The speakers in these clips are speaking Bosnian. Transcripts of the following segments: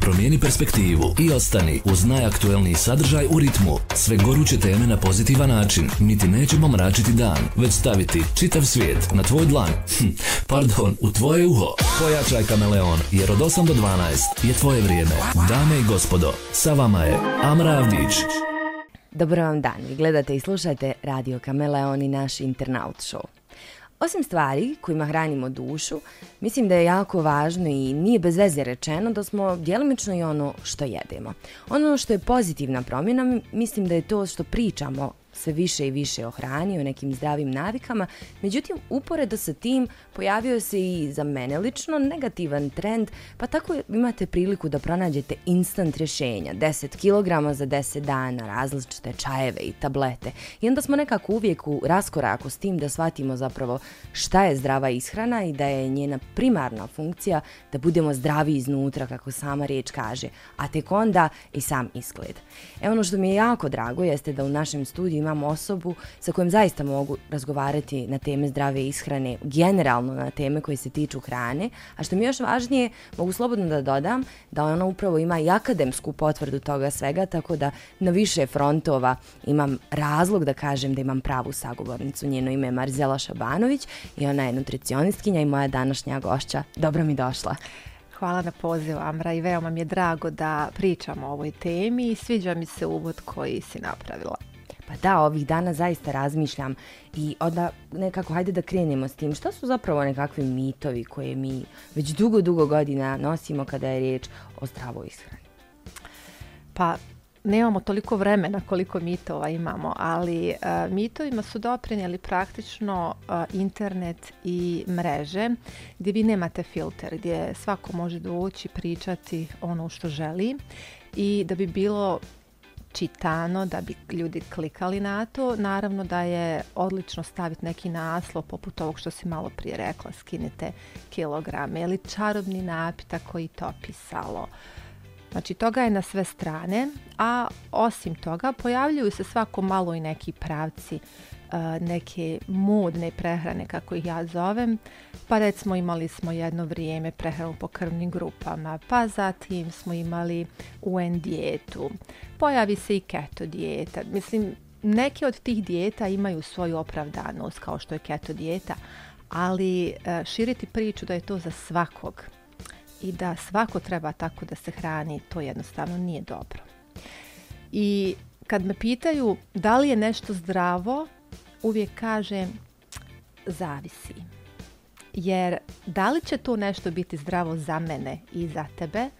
Promijeni perspektivu i ostani uz najaktuelniji sadržaj u ritmu. Sve goruće teme na pozitivan način. Mi ti nećemo mračiti dan, već staviti čitav svijet na tvoj dlan. Hm, pardon, u tvoje uho. Pojačaj kameleon, jer od 8 do 12 je tvoje vrijeme. Dame i gospodo, sa vama je Amra Avdić. Dobro vam dan, gledate i slušajte Radio Kameleon i naš internaut show. Osim stvari kojima hranimo dušu, mislim da je jako važno i nije bez veze rečeno da smo djelomično i ono što jedemo. Ono što je pozitivna promjena, mislim da je to što pričamo sve više i više o hrani, o nekim zdravim navikama. Međutim, uporedo sa tim pojavio se i za mene lično negativan trend, pa tako imate priliku da pronađete instant rješenja, 10 kg za 10 dana, različite čajeve i tablete. I onda smo nekako uvijek u raskoraku s tim da shvatimo zapravo šta je zdrava ishrana i da je njena primarna funkcija da budemo zdravi iznutra, kako sama riječ kaže, a tek onda i sam izgled E ono što mi je jako drago jeste da u našem studiju osobu sa kojom zaista mogu razgovarati na teme zdrave ishrane, generalno na teme koje se tiču hrane, a što mi je još važnije, mogu slobodno da dodam da ona upravo ima i akademsku potvrdu toga svega, tako da na više frontova imam razlog da kažem da imam pravu sagovornicu. Njeno ime je Marzela Šabanović i ona je nutricionistkinja i moja današnja gošća. Dobro mi došla. Hvala na poziv Amra i veoma mi je drago da pričamo o ovoj temi i sviđa mi se uvod koji si napravila pa da, ovih dana zaista razmišljam i onda nekako hajde da krenemo s tim. Što su zapravo nekakvi mitovi koje mi već dugo, dugo godina nosimo kada je riječ o zdravoj ishrani? Pa nemamo toliko vremena koliko mitova imamo, ali uh, mitovima su doprinijeli praktično e, internet i mreže gdje vi nemate filter, gdje svako može doći, pričati ono što želi i da bi bilo čitano da bi ljudi klikali na to. Naravno da je odlično staviti neki naslov poput ovog što si malo prije rekla, skinite kilograme ili čarobni napitak koji to pisalo. Znači toga je na sve strane, a osim toga pojavljuju se svako malo i neki pravci neke modne prehrane kako ih ja zovem pa recimo imali smo jedno vrijeme prehranu po krvnim grupama pa zatim smo imali UN dijetu pojavi se i keto dijeta mislim neke od tih dijeta imaju svoju opravdanost kao što je keto dijeta ali e, širiti priču da je to za svakog i da svako treba tako da se hrani to jednostavno nije dobro i kad me pitaju da li je nešto zdravo uvijek kažem zavisi. Jer da li će to nešto biti zdravo za mene i za tebe e,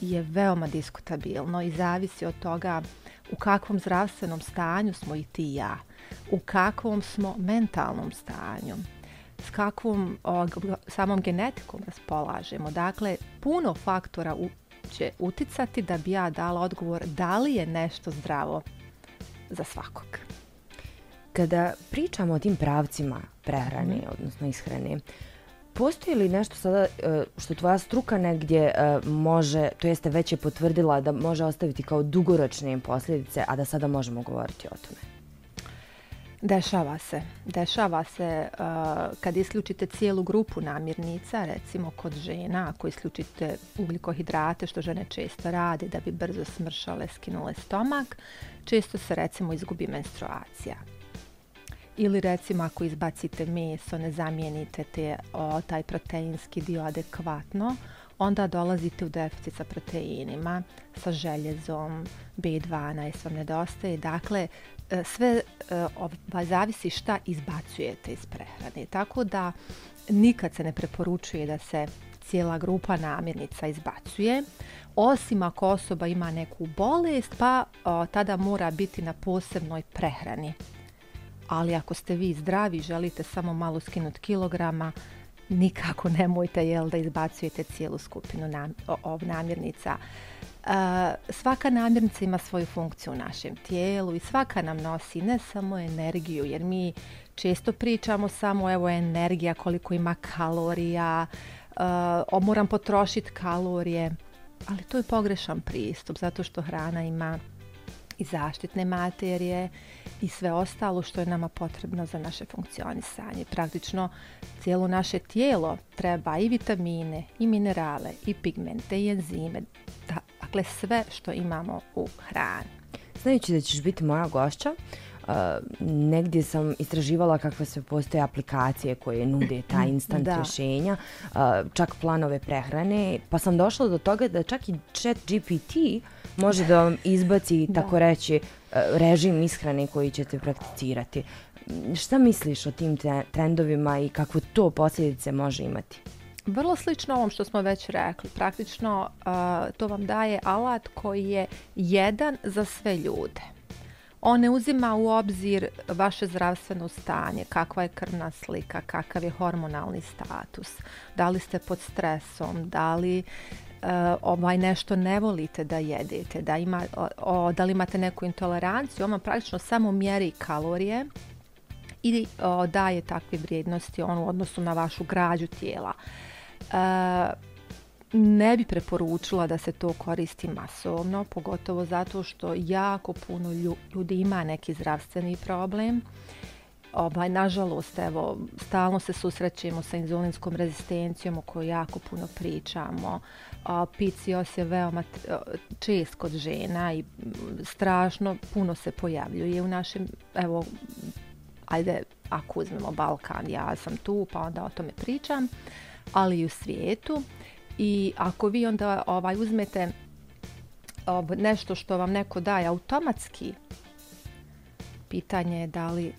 je veoma diskutabilno i zavisi od toga u kakvom zdravstvenom stanju smo i ti i ja, u kakvom smo mentalnom stanju, s kakvom samom genetikom raspolažemo. Dakle, puno faktora će uticati da bi ja dala odgovor da li je nešto zdravo za svakog. Kada pričamo o tim pravcima prehrani, mhm. odnosno ishrani, postoji li nešto sada e, što tvoja struka negdje e, može, to jeste već je potvrdila da može ostaviti kao dugoročne posljedice, a da sada možemo govoriti o tome? Dešava se. Dešava se e, kad isključite cijelu grupu namirnica, recimo kod žena, ako isključite ugljikohidrate, što žene često rade da bi brzo smršale, skinule stomak, često se recimo izgubi menstruacija ili recimo ako izbacite meso, ne zamijenite te, taj proteinski dio adekvatno, onda dolazite u deficit sa proteinima, sa željezom, B12 vam nedostaje. Dakle, e, sve e, ovaj, zavisi šta izbacujete iz prehrane. Tako da nikad se ne preporučuje da se cijela grupa namirnica izbacuje, osim ako osoba ima neku bolest, pa tada mora biti na posebnoj prehrani ali ako ste vi zdravi, želite samo malo skinuti kilograma, nikako nemojte jel, da izbacujete cijelu skupinu namirnica. E, svaka namirnica ima svoju funkciju u našem tijelu i svaka nam nosi ne samo energiju, jer mi često pričamo samo evo energija, koliko ima kalorija, e, moram potrošiti kalorije, ali to je pogrešan pristup zato što hrana ima i zaštitne materije i sve ostalo što je nama potrebno za naše funkcionisanje. Praktično cijelo naše tijelo treba i vitamine, i minerale, i pigmente, i enzime, dakle sve što imamo u hrani. Znajući da ćeš biti moja gošća, negdje sam istraživala kakve se postoje aplikacije koje nude ta instant rješenja, čak planove prehrane, pa sam došla do toga da čak i chat GPT može da vam izbaci, tako reći, režim ishrane koji ćete prakticirati. Šta misliš o tim trendovima i kakve to posljedice može imati? Vrlo slično ovom što smo već rekli. Praktično to vam daje alat koji je jedan za sve ljude on ne uzima u obzir vaše zdravstveno stanje, kakva je krvna slika, kakav je hormonalni status, da li ste pod stresom, da li e, ovaj nešto ne volite da jedete, da, ima, da li imate neku intoleranciju, on praktično samo mjeri kalorije i daje takve vrijednosti u odnosu na vašu građu tijela. E, ne bi preporučila da se to koristi masovno, pogotovo zato što jako puno ljudi ima neki zdravstveni problem. Obaj nažalost, evo, stalno se susrećemo sa inzulinskom rezistencijom o kojoj jako puno pričamo. PCOS je veoma e, čest kod žena i strašno puno se pojavljuje u našem, evo, ajde, ako uzmemo Balkan, ja sam tu, pa onda o tome pričam, ali i u svijetu i ako vi onda ovaj, uzmete nešto što vam neko daje automatski, pitanje je da li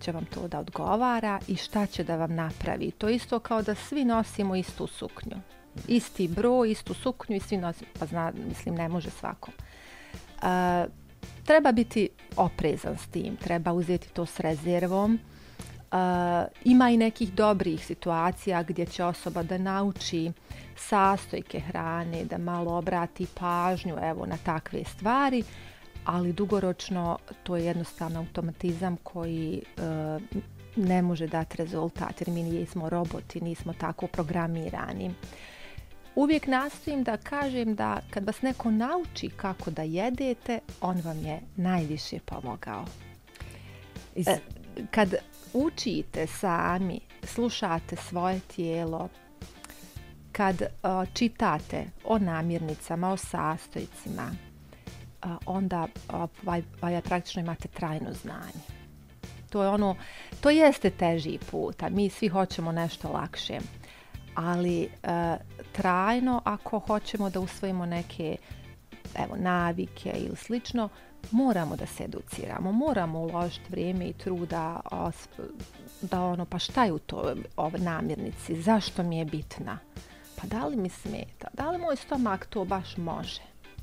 će vam to da odgovara i šta će da vam napravi. To je isto kao da svi nosimo istu suknju. Isti broj, istu suknju i svi nosimo. Pa zna, mislim, ne može svako. E, treba biti oprezan s tim. Treba uzeti to s rezervom. E, ima i nekih dobrih situacija gdje će osoba da nauči sastojke hrane, da malo obrati pažnju evo, na takve stvari, ali dugoročno to je jednostavno automatizam koji eh, ne može dati rezultat jer mi nismo roboti, nismo tako programirani. Uvijek nastojim da kažem da kad vas neko nauči kako da jedete, on vam je najviše pomogao. Eh, kad učite sami, slušate svoje tijelo, kad e, čitate o namirnicama, o sastojcima, e, onda e, praktično imate trajno znanje. To je ono, to jeste teži put, mi svi hoćemo nešto lakše. Ali trajno, ako hoćemo da usvojimo neke evo, navike ili slično, moramo da se educiramo, moramo uložiti vrijeme i truda da ono, pa šta je u toj namirnici, zašto mi je bitna? pa da li mi smeta, da li moj stomak to baš može.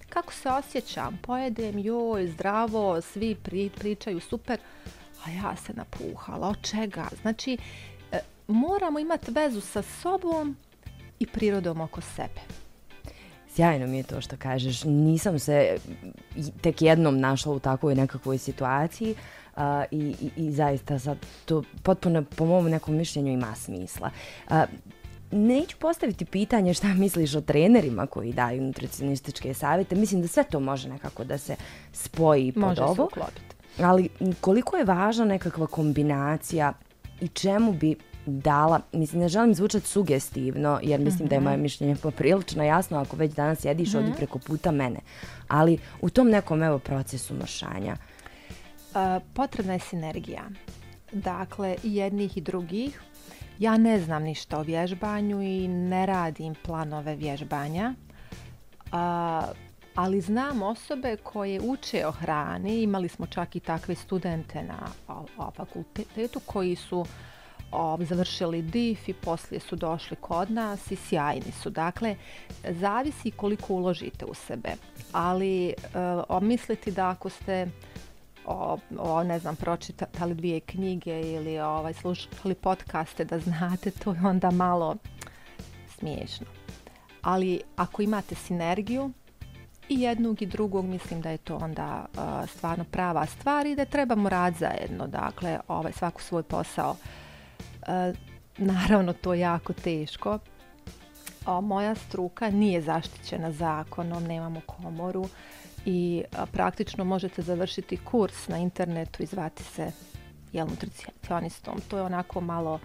Kako se osjećam, pojedem, joj, zdravo, svi pričaju super, a ja se napuhala, od čega? Znači, e, moramo imati vezu sa sobom i prirodom oko sebe. Sjajno mi je to što kažeš. Nisam se tek jednom našla u takvoj nekakvoj situaciji i, zaista sad to potpuno po mom nekom mišljenju ima smisla neću postaviti pitanje šta misliš o trenerima koji daju nutricionističke savjete. Mislim da sve to može nekako da se spoji pod može ovo. Se ali koliko je važna nekakva kombinacija i čemu bi dala, mislim ne želim zvučati sugestivno jer mislim da je mhm. moje mišljenje poprilično jasno ako već danas jediš mm ovdje preko puta mene, ali u tom nekom evo procesu mošanja. E, potrebna je sinergija. Dakle, i jednih i drugih ja ne znam ništa o vježbanju i ne radim planove vježbanja, a, ali znam osobe koje uče o hrani, imali smo čak i takve studente na fakultetu koji su završili DIF i poslije su došli kod nas i sjajni su. Dakle, zavisi koliko uložite u sebe, ali misliti da ako ste o, ne znam, pročitali dvije knjige ili ovaj, slušali podcaste da znate, to je onda malo smiješno. Ali ako imate sinergiju i jednog i drugog, mislim da je to onda stvarno prava stvar i da trebamo rad zajedno, dakle, ovaj, svaku svoj posao. naravno, to je jako teško. O, moja struka nije zaštićena zakonom, nemamo komoru, i praktično možete završiti kurs na internetu i zvati se jel, nutricionistom. To je onako malo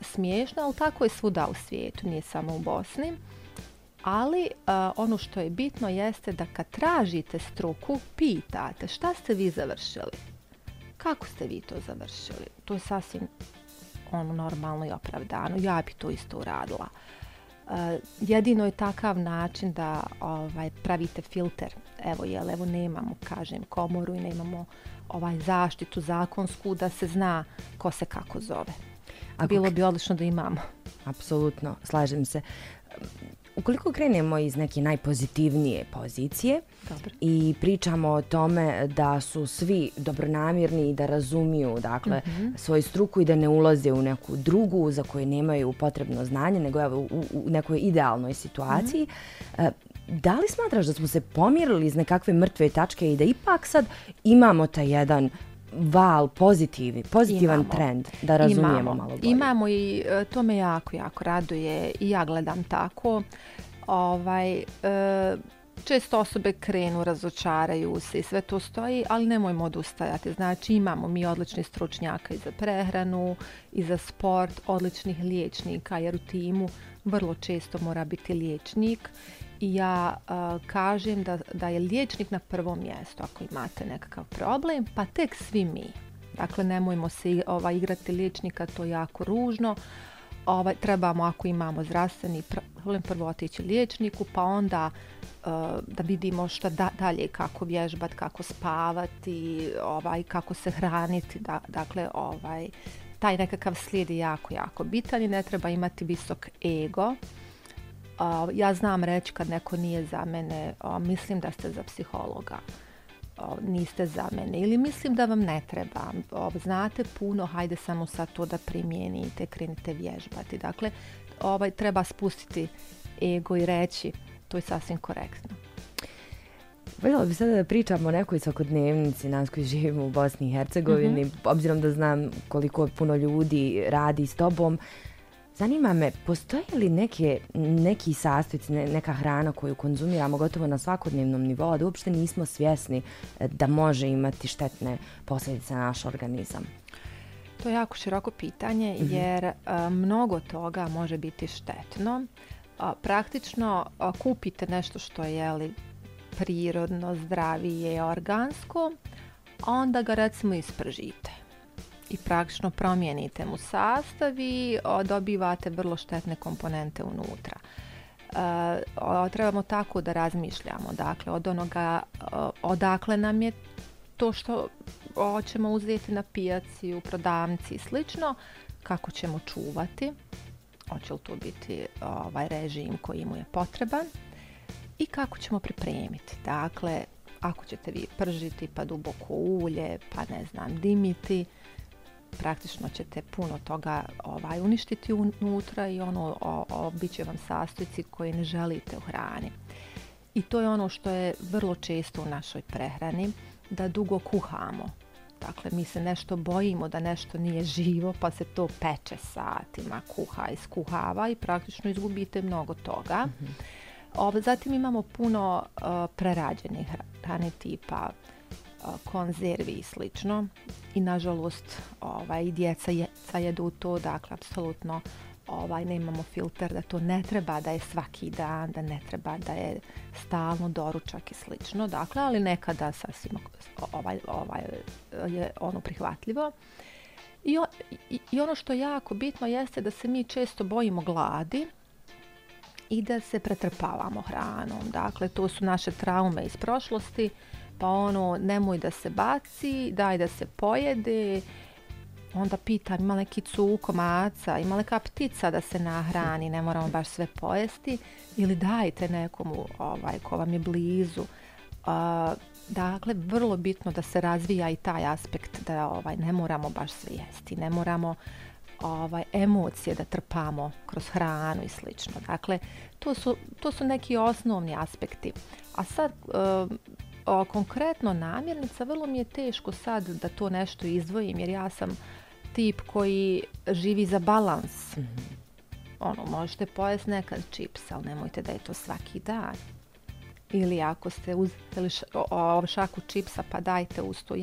smiješno, ali tako je svuda u svijetu, nije samo u Bosni. Ali ono što je bitno jeste da kad tražite struku, pitate šta ste vi završili? Kako ste vi to završili? To je sasvim ono normalno i opravdano. Ja bi to isto uradila. Eh, jedino je takav način da ovaj, pravite filter. Evo, jel, evo nemamo, kažem, komoru i nemamo ovaj zaštitu zakonsku da se zna ko se kako zove. Ako... Bilo bi odlično da imamo. Apsolutno, slažem se Ukoliko krenemo iz neke najpozitivnije pozicije Dobro. i pričamo o tome da su svi dobronamjerni i da razumiju dakle, mm svoju struku i da ne ulaze u neku drugu za koju nemaju potrebno znanje, nego u, nekoj idealnoj situaciji, mhm. e, da li smatraš da smo se pomirili iz nekakve mrtve tačke i da ipak sad imamo taj jedan val pozitivni, pozitivan trend da razumijemo imamo. malo bolje. Imamo i e, to me jako, jako raduje i ja gledam tako. Ovaj, e, često osobe krenu, razočaraju se i sve to stoji, ali nemojmo odustajati. Znači imamo mi odlični stručnjaka i za prehranu, i za sport, odličnih liječnika jer u timu vrlo često mora biti liječnik ja e, kažem da, da je liječnik na prvom mjestu ako imate nekakav problem, pa tek svi mi. Dakle, nemojmo se ovaj, igrati liječnika, to je jako ružno. Ovaj, trebamo, ako imamo zdravstveni problem, prvo otići liječniku, pa onda e, da vidimo što da, dalje, kako vježbati, kako spavati, ovaj, kako se hraniti. Da, dakle, ovaj, taj nekakav slijed je jako, jako bitan i ne treba imati visok ego ja znam reći kad neko nije za mene, mislim da ste za psihologa, niste za mene ili mislim da vam ne treba, znate puno, hajde samo sad to da primijenite, krenite vježbati. Dakle, ovaj, treba spustiti ego i reći, to je sasvim korektno. Voljela bi sada da pričamo o nekoj svakodnevnici nas koji živimo u Bosni i Hercegovini, mhm. obzirom da znam koliko puno ljudi radi s tobom. Zanima me, postoje li neke, neki sastojci, neka hrana koju konzumiramo gotovo na svakodnevnom nivou, a da uopšte nismo svjesni e, da može imati štetne posljedice na naš organizam? To je jako široko pitanje mhm. jer e, mnogo toga može biti štetno. Praktično kupite nešto što je li, prirodno, zdravije, organsko, a onda ga recimo ispržite i praktično promijenite mu sastav i dobivate vrlo štetne komponente unutra. E, trebamo tako da razmišljamo, dakle, od onoga odakle nam je to što hoćemo uzeti na pijaci, u prodavnici i slično, kako ćemo čuvati, hoće li to biti ovaj režim koji mu je potreban i kako ćemo pripremiti. Dakle, ako ćete vi pržiti pa duboko ulje, pa ne znam, dimiti, praktično ćete puno toga ovaj, uništiti unutra i ono o, bit će vam sastojci koje ne želite u hrani. I to je ono što je vrlo često u našoj prehrani, da dugo kuhamo. Dakle, mi se nešto bojimo da nešto nije živo, pa se to peče satima, kuha, iskuhava i praktično izgubite mnogo toga. Mm Zatim imamo puno eh, prerađenih hrane tipa konzervi i slično. I nažalost ovaj, djeca je, jedu to, dakle apsolutno ovaj, nemamo filter da to ne treba, da je svaki dan, da ne treba, da je stalno doručak i slično. Dakle, ali nekada sasvim ovaj, ovaj je ono prihvatljivo. I, I ono što je jako bitno jeste da se mi često bojimo gladi, i da se pretrpavamo hranom. Dakle, to su naše traume iz prošlosti pa ono nemoj da se baci, daj da se pojede, onda pita, ima li kicu komaca, ima li ptica da se nahrani, ne moramo baš sve pojesti ili dajte nekomu ovaj, ko vam je blizu. dakle, vrlo bitno da se razvija i taj aspekt da ovaj, ne moramo baš sve jesti, ne moramo ovaj, emocije da trpamo kroz hranu i slično. Dakle, to su, to su neki osnovni aspekti. A sad, eh, o, konkretno namjernica vrlo mi je teško sad da to nešto izdvojim jer ja sam tip koji živi za balans. Mhm. Ono, možete pojesti nekad čips, ali nemojte da je to svaki dan. Ili ako ste uzeli šaku čipsa pa dajte uz to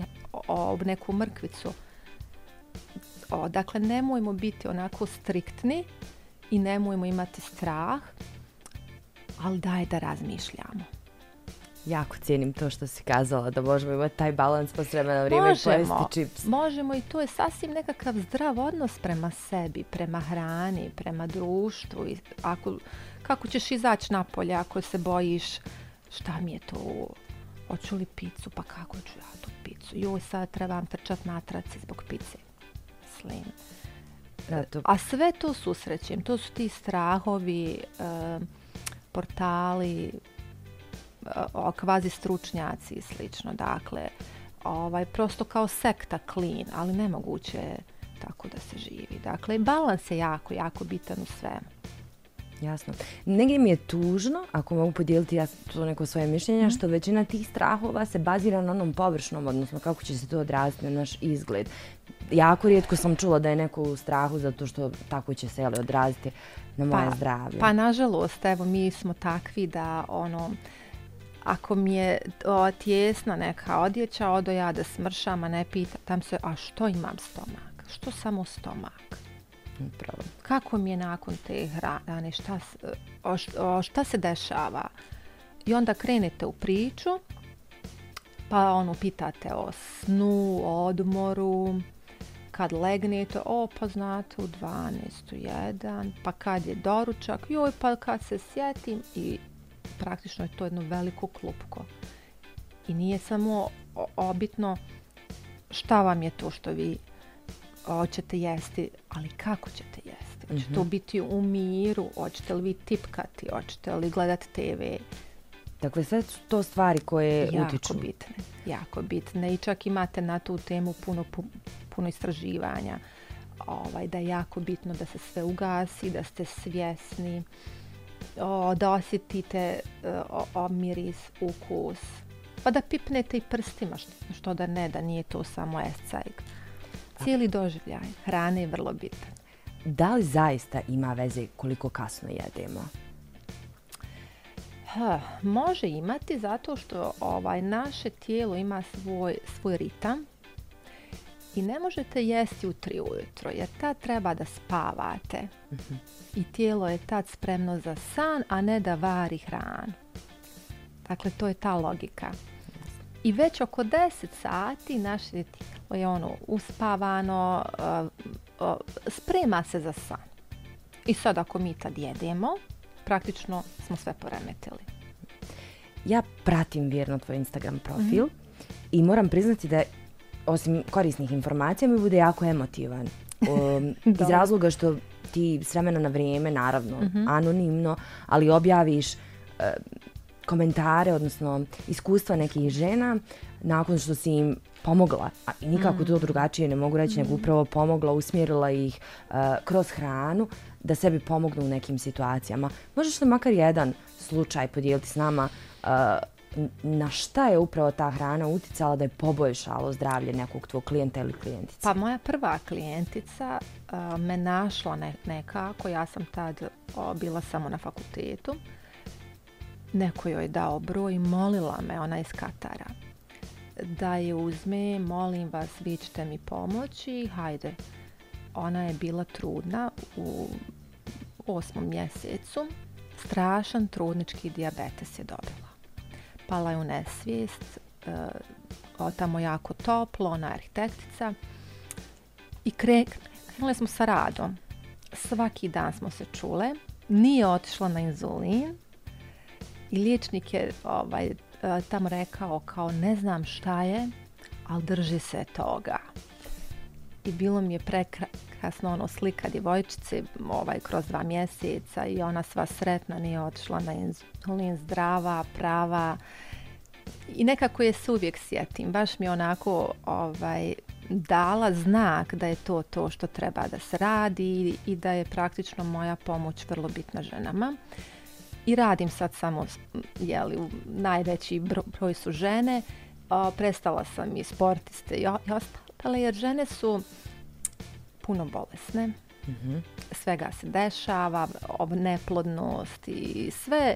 neku mrkvicu. O, dakle, nemojmo biti onako striktni i nemojmo imati strah, ali daj da razmišljamo. Jako cijenim to što si kazala, da možemo imati taj balans po sremena vrijeme možemo, i čips. Možemo i tu je sasvim nekakav zdrav odnos prema sebi, prema hrani, prema društvu. kako ćeš izaći napolje ako se bojiš šta mi je to, hoću li picu, pa kako ću ja tu picu. Joj, sad trebam trčat na zbog pice. Slim. A sve to susrećem, to su ti strahovi, eh, portali, o kvazi stručnjaci i slično. Dakle, ovaj, prosto kao sekta clean, ali nemoguće je tako da se živi. Dakle, balans je jako, jako bitan u svemu. Jasno. Negdje mi je tužno, ako mogu podijeliti ja to neko svoje mišljenje, mhm. što većina tih strahova se bazira na onom površnom, odnosno kako će se to odraziti na naš izgled. Jako rijetko sam čula da je neko u strahu zato što tako će se odraziti na moje pa, zdravlje. Pa nažalost, evo mi smo takvi da ono, ako mi je o, neka odjeća, odo ja da smršam, a ne Tam se, a što imam stomak? Što samo stomak? Kako mi je nakon te hrane? Šta, o, šta se dešava? I onda krenete u priču, pa ono pitate o snu, o odmoru, kad legnete, o pa znate u 12.1, pa kad je doručak, joj pa kad se sjetim i praktično je to jedno veliko klupko. I nije samo obitno šta vam je to što vi e, hoćete jesti, ali kako ćete jesti. Hoće to mhm. biti u miru, hoćete li vi tipkati, hoćete li gledati TV. Dakle, sve su to stvari koje jako utiču. Jako bitne, jako bitne. I čak imate na tu temu puno, puno istraživanja. Ovaj, da je jako bitno da se sve ugasi, da ste svjesni o, da osjetite e, o, miris, ukus. Pa da pipnete i prstima, što, što da ne, da nije to samo escajk. Cijeli doživljaj hrane je vrlo bitan. Da li zaista ima veze koliko kasno jedemo? Ha, može imati zato što ovaj naše tijelo ima svoj, svoj ritam i ne možete jesti u tri ujutro jer tad treba da spavate. Mhm. I tijelo je tad spremno za san, a ne da vari hranu. Dakle, to je ta logika. I već oko 10 sati naše tijelo je ono uspavano, eh, eh, sprema se za san. I sad ako mi tad jedemo, praktično smo sve poremetili. Ja pratim vjerno tvoj Instagram profil mhm. i moram priznati da osim korisnih informacija mi bude jako emotivan. Um, iz razloga što ti s vremena na vrijeme, naravno, mhm. anonimno, ali objaviš eh, komentare, odnosno iskustva nekih žena nakon što si im pomogla, a nikako mhm. to drugačije ne mogu reći, nego mhm. upravo pomogla, usmjerila ih eh, kroz hranu da sebi pomognu u nekim situacijama. Možeš li makar jedan slučaj podijeliti s nama eh, na šta je upravo ta hrana uticala da je poboljšalo zdravlje nekog tvog klijenta ili klijentice? Pa moja prva klijentica me našla nekako, ja sam tad bila samo na fakultetu. Neko joj je dao broj i molila me, ona iz Katara, da je uzme, molim vas, vi ćete mi pomoći, hajde. Ona je bila trudna u osmom mjesecu, strašan trudnički dijabetes je dobila pala je u nesvijest, eh, otamo jako toplo, ona arhitektica i krenuli smo sa radom. Svaki dan smo se čule, nije otišla na inzulin i liječnik je ovaj, eh, tamo rekao kao ne znam šta je, ali drži se toga i bilo mi je prekrasno ono slika divojčice ovaj, kroz dva mjeseca i ona sva sretna nije otišla na zdrava, prava i nekako je se uvijek sjetim. Baš mi je onako ovaj, dala znak da je to to što treba da se radi i da je praktično moja pomoć vrlo bitna ženama. I radim sad samo, jeli, najveći broj su žene. prestala sam i sportiste i ostalo ali jer žene su puno bolesne. sve mhm. ga Svega se dešava, neplodnost i sve,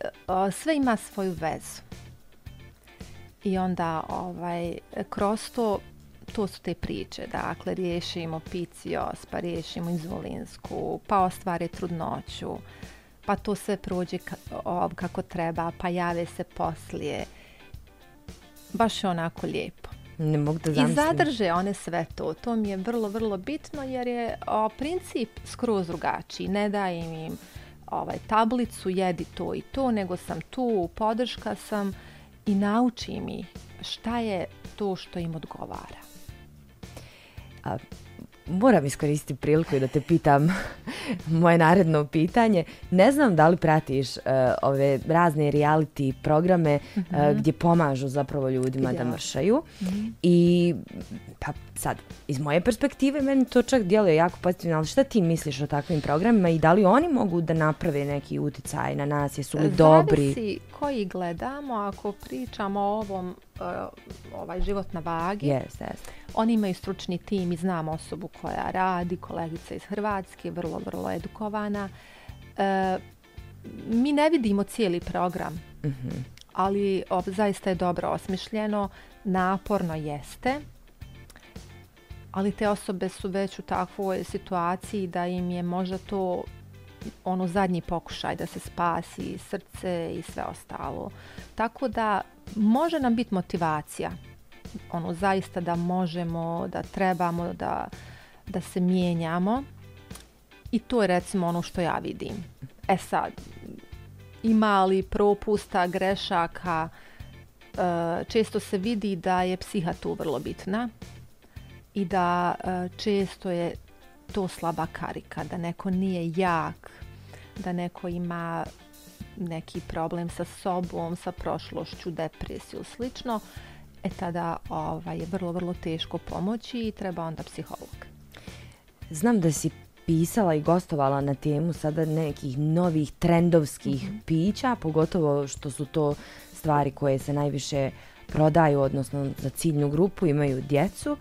e, sve ima svoju vezu. I onda ovaj, kroz to to su te priče. Dakle, riješimo picios, pa riješimo inzulinsku, pa ostvari trudnoću, pa to sve prođe kako treba, pa jave se poslije. Baš je onako lijepo. Ne mogu da I zadrže one sve to. To mi je vrlo, vrlo bitno jer je o, princip skroz drugačiji. Ne dajem im ovaj, tablicu jedi to i to, nego sam tu, podrška sam i nauči mi šta je to što im odgovara moram iskoristiti priliku i da te pitam moje naredno pitanje. Ne znam da li pratiš e, ove razne reality programe e, mhm. gdje pomažu zapravo ljudima da mršaju. Mhm. I pa sad, iz moje perspektive meni to čak djeluje jako pozitivno, ali šta ti misliš o takvim programima i da li oni mogu da naprave neki uticaj na nas, jesu li dobri? koji gledamo, ako pričamo o ovom Eh, ovaj život na vagi. Yes, yes. Oni imaju stručni tim i znam osobu koja radi, kolegica iz Hrvatske, vrlo, vrlo edukovana. Eh, mi ne vidimo cijeli program, mhm. ali ob, zaista je dobro osmišljeno, naporno jeste, ali te osobe su već u takvoj situaciji da im je možda to ono zadnji pokušaj da se spasi srce i sve ostalo. Tako da može nam biti motivacija. Ono zaista da možemo, da trebamo, da, da se mijenjamo. I to je recimo ono što ja vidim. E sad, ima li propusta, grešaka, e, često se vidi da je psiha tu vrlo bitna i da e, često je to slaba karika, da neko nije jak, da neko ima neki problem sa sobom, sa prošlošću, depresiju, slično, e tada ovaj, je vrlo, vrlo teško pomoći i treba onda psiholog. Znam da si pisala i gostovala na temu sada nekih novih trendovskih mhm. pića, pogotovo što su to stvari koje se najviše prodaju, odnosno za ciljnu grupu, imaju djecu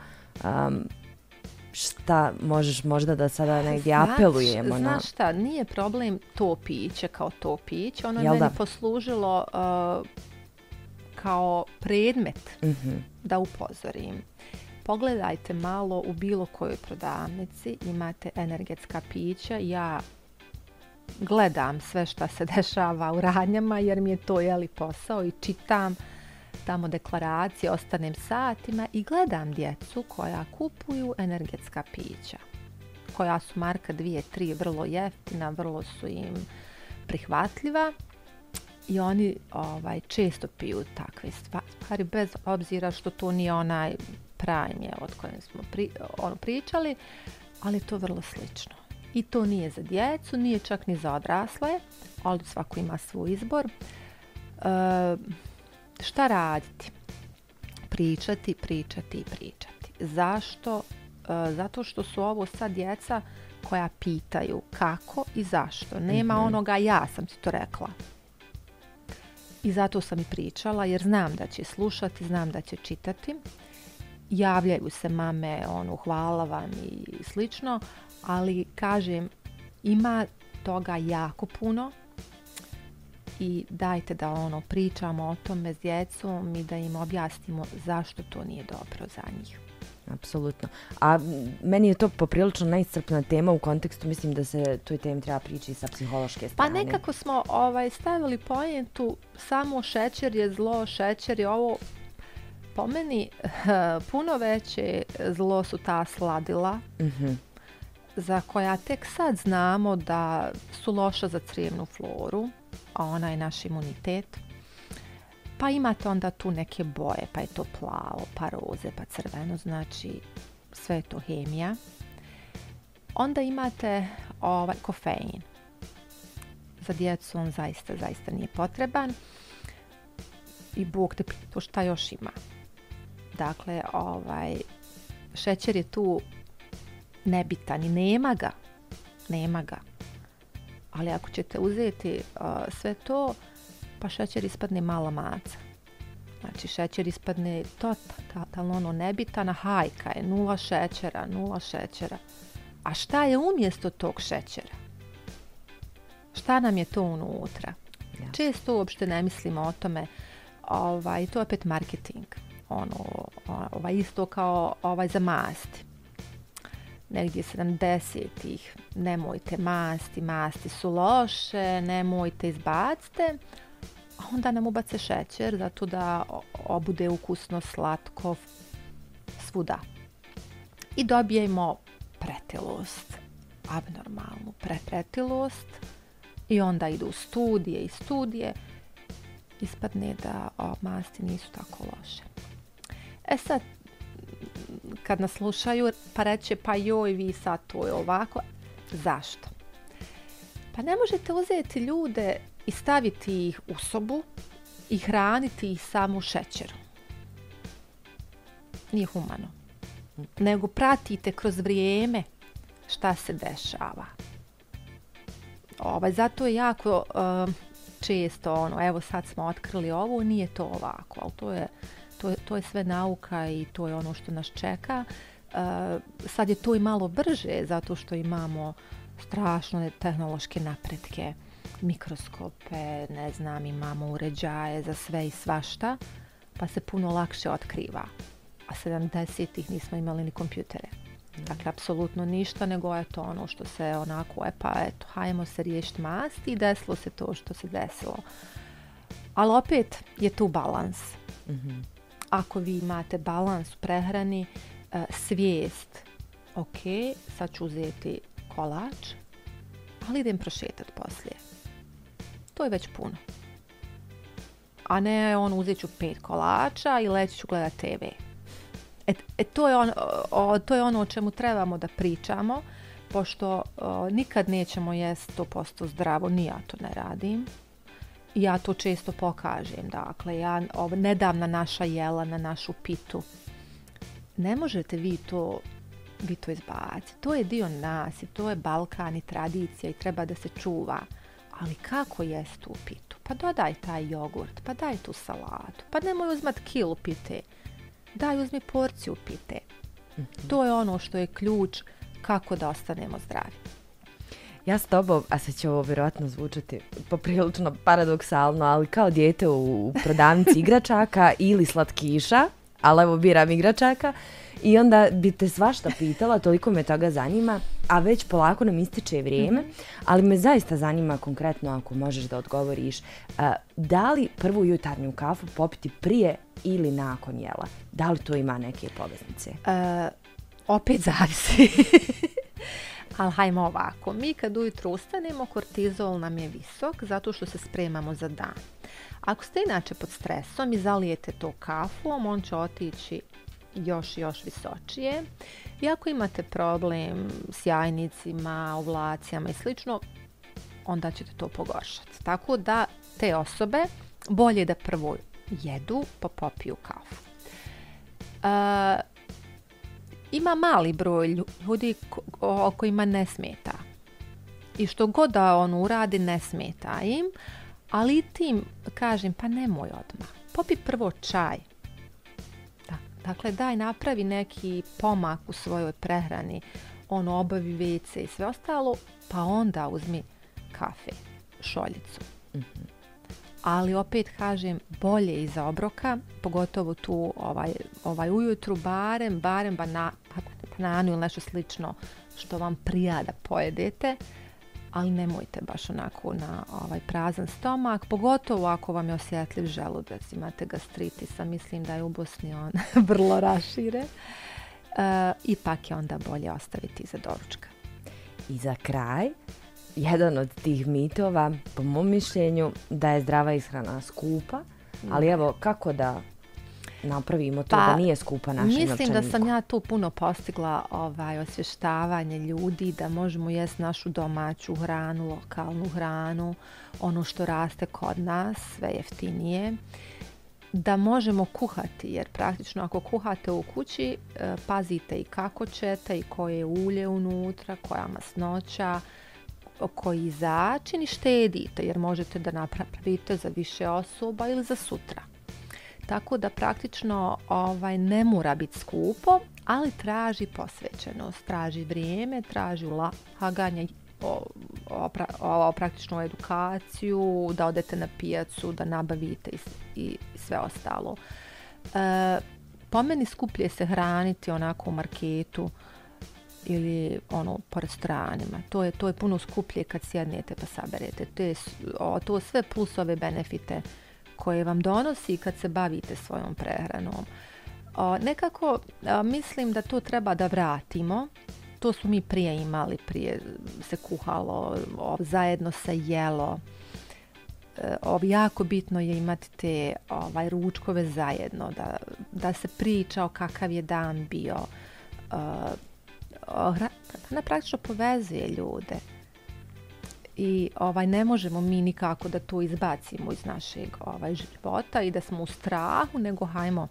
šta možeš možda da sada negdje znaš, apelujemo ono? znaš šta, nije problem to piće kao to piće. Ono je meni da? poslužilo uh, kao predmet mhm. da upozorim. Pogledajte malo u bilo kojoj prodavnici, imate energetska pića. Ja gledam sve što se dešava u radnjama jer mi je to jeli posao i čitam tamo deklaracije, ostanem satima i gledam djecu koja kupuju energetska pića. Koja su marka 2-3 vrlo jeftina, vrlo su im prihvatljiva i oni ovaj, često piju takve stvari bez obzira što to nije onaj prime od kojem smo ono, pričali, ali to je vrlo slično. I to nije za djecu, nije čak ni za odrasle, ali svako ima svoj izbor. E, šta raditi? Pričati, pričati i pričati. Zašto? E, zato što su ovo sad djeca koja pitaju kako i zašto. Nema mhm. onoga ja sam ti to rekla. I zato sam i pričala jer znam da će slušati, znam da će čitati. Javljaju se mame, ono, hvala vam i slično, ali kažem, ima toga jako puno i dajte da ono pričamo o tome s djecom i da im objasnimo zašto to nije dobro za njih. Apsolutno. A meni je to poprilično najistrpna tema u kontekstu, mislim da se toj temi treba prići sa psihološke pa strane. Pa nekako smo ovaj, stavili pojentu samo šećer je zlo, šećer je ovo po meni puno veće zlo su ta sladila. Mhm za koja tek sad znamo da su loša za crijevnu floru, a ona je naš imunitet. Pa imate onda tu neke boje, pa je to plavo, pa roze, pa crveno, znači sve je to hemija. Onda imate ovaj kofein. Za djecu on zaista, zaista nije potreban. I Bog te pita šta još ima. Dakle, ovaj, šećer je tu nebitan i nema ga. Nema ga. Ali ako ćete uzeti uh, sve to, pa šećer ispadne mala maca. Znači šećer ispadne totalno ono nebitana hajka je, nula šećera, nula šećera. A šta je umjesto tog šećera? Šta nam je to unutra? Ja. Često uopšte ne mislimo o tome. Ovaj, to je opet marketing. Ono, ovaj, isto kao ovaj za masti negdje 70-ih, nemojte masti, masti su loše, nemojte izbacite, a onda nam ubace šećer zato da obude ukusno, slatko, svuda. I dobijemo pretilost, abnormalnu prepretilost i onda idu studije i studije. Ispadne da masti nisu tako loše. E sad, kad nas slušaju pa reći pa joj vi sad to je ovako. Zašto? Pa ne možete uzeti ljude i staviti ih u sobu i hraniti ih samo šećeru. Nije humano. Nego pratite kroz vrijeme šta se dešava. Ovaj, zato je jako eh, često ono, evo sad smo otkrili ovo, nije to ovako, ali to je to, je sve nauka i to je ono što nas čeka. E, sad je to i malo brže zato što imamo strašno tehnološke napretke, mikroskope, ne znam, imamo uređaje za sve i svašta, pa se puno lakše otkriva. A 70-ih nismo imali ni kompjutere. Dakle, apsolutno ništa, nego je to ono što se onako, e pa eto, hajmo se riješiti masti i desilo se to što se desilo. Ali opet je tu balans. Mm ako vi imate balans u prehrani, e, svijest, ok, sad ću uzeti kolač, ali idem prošetat poslije. To je već puno. A ne on uzet ću pet kolača i leći ću gledat TV. E, e to, je on, to je ono o čemu trebamo da pričamo, pošto nikad nećemo jest posto zdravo, ni ja to ne radim ja to često pokažem. Dakle, ja nedavna nedavna naša jela, na našu pitu. Ne možete vi to vi to izbaciti. To je dio nas i to je Balkan i tradicija i treba da se čuva. Ali kako jest tu pitu? Pa dodaj taj jogurt, pa daj tu salatu, pa nemoj uzmat kilu pite. Daj uzmi porciju pite. Mhm. To je ono što je ključ kako da ostanemo zdravi. Ja s tobom, a sad će ovo vjerojatno zvučati poprilično paradoksalno, ali kao dijete u prodavnici igračaka ili slatkiša, ali evo biram igračaka, i onda bi te svašta pitala, toliko me toga zanima, a već polako nam ističe vrijeme, mhm. ali me zaista zanima konkretno ako možeš da odgovoriš, da li prvu jutarnju kafu popiti prije ili nakon jela? Da li to ima neke poveznice? E, opet zavisi. Ali hajmo ovako, mi kad ujutro ustanemo, kortizol nam je visok zato što se spremamo za dan. Ako ste inače pod stresom i zalijete to kafom, on će otići još još visočije. I ako imate problem s jajnicima, ovulacijama i slično, onda ćete to pogoršati. Tako da te osobe bolje da prvo jedu pa popiju kafu. E, ima mali broj ljudi o kojima ne smeta. I što god da on uradi, ne smeta im. Ali tim kažem, pa nemoj odmah. Popi prvo čaj. Da. Dakle, daj napravi neki pomak u svojoj prehrani. On obavi vece i sve ostalo, pa onda uzmi kafe, šoljicu. Mhm. Ali opet kažem, bolje iz obroka, pogotovo tu ovaj, ovaj ujutru, barem, barem na tananu ili nešto slično što vam prija da pojedete, ali nemojte baš onako na ovaj prazan stomak, pogotovo ako vam je osjetljiv želudac, imate a mislim da je u Bosni on vrlo rašire, E, ipak je onda bolje ostaviti za doručka. I za kraj, jedan od tih mitova, po mom mišljenju, da je zdrava ishrana skupa, ali evo, kako da napravimo to pa, da nije skupa novčanika. Mislim da sam ja tu puno postigla ovaj, osvještavanje ljudi da možemo jesti našu domaću hranu, lokalnu hranu, ono što raste kod nas, sve jeftinije da možemo kuhati, jer praktično ako kuhate u kući, e, pazite i kako ćete, i koje ulje unutra, koja masnoća, koji začin i štedite, jer možete da napravite za više osoba ili za sutra tako da praktično ovaj, ne mora biti skupo, ali traži posvećenost, traži vrijeme, traži ulaganja o, o, praktičnu edukaciju, da odete na pijacu, da nabavite i, sve ostalo. E, po meni skuplje se hraniti onako u marketu ili ono po restoranima. To je, to je puno skuplje kad sjednete pa saberete. To o, to sve plus ove benefite koje vam donosi kad se bavite svojom prehranom. Nekako mislim da to treba da vratimo. To su mi prije imali, prije se kuhalo, zajedno se jelo. E, ovo, jako bitno je imati te ovaj, ručkove zajedno, da, da se priča o kakav je dan bio. Hrana e, praktično povezuje ljude i ovaj, ne možemo mi nikako da to izbacimo iz našeg ovaj, života i da smo u strahu, nego hajmo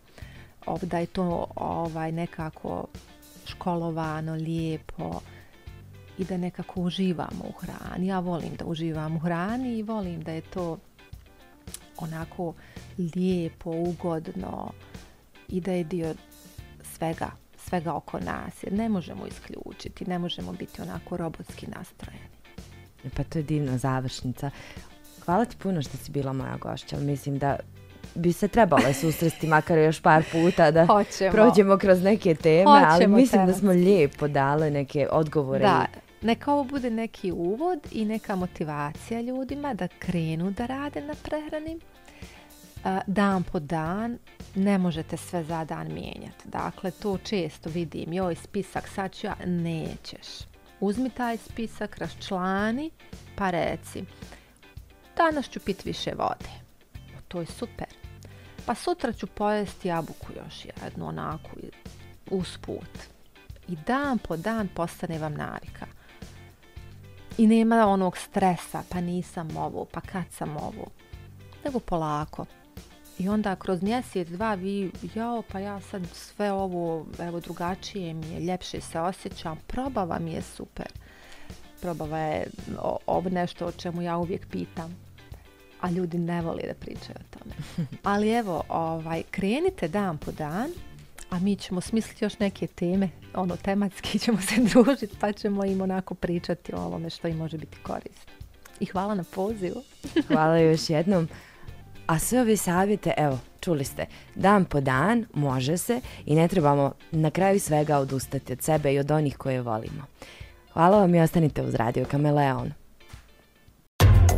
ovaj, da je to ovaj, nekako školovano, lijepo i da nekako uživamo u hrani. Ja volim da uživam u hrani i volim da je to onako lijepo, ugodno i da je dio svega, svega oko nas. ne možemo isključiti, ne možemo biti onako robotski nastrojeni. Pa to je divna završnica. Hvala ti puno što si bila moja gošća. Mislim da bi se trebalo susresti makar još par puta da prođemo kroz neke teme, ali mislim da smo lijepo dali neke odgovore. Da, neka ovo bude neki uvod i neka motivacija ljudima da krenu da rade na prehrani. Dan po dan ne možete sve za dan mijenjati. Dakle, to često vidim, joj spisak sad ću ja, nećeš Uzmi taj spisak, raščlani pa reci danas ću pit više vode. To je super. Pa sutra ću pojesti jabuku još jednu onako usput. I dan po dan postane vam navika. I nema onog stresa, pa nisam ovo, pa kad sam ovo. Nego polako, i onda kroz mjesec, dva vi, jao pa ja sad sve ovo, evo drugačije mi je, ljepše se osjećam, probava mi je super. Probava je ovo nešto o čemu ja uvijek pitam, a ljudi ne vole da pričaju o tome. Ali evo, ovaj, krenite dan po dan, a mi ćemo smisliti još neke teme, ono tematski ćemo se družiti pa ćemo im onako pričati o ovome što im može biti korisno. I hvala na pozivu. hvala još jednom. A sve ove savjete, evo, čuli ste, dan po dan može se i ne trebamo na kraju svega odustati od sebe i od onih koje volimo. Hvala vam i ostanite uz Radio Kameleon.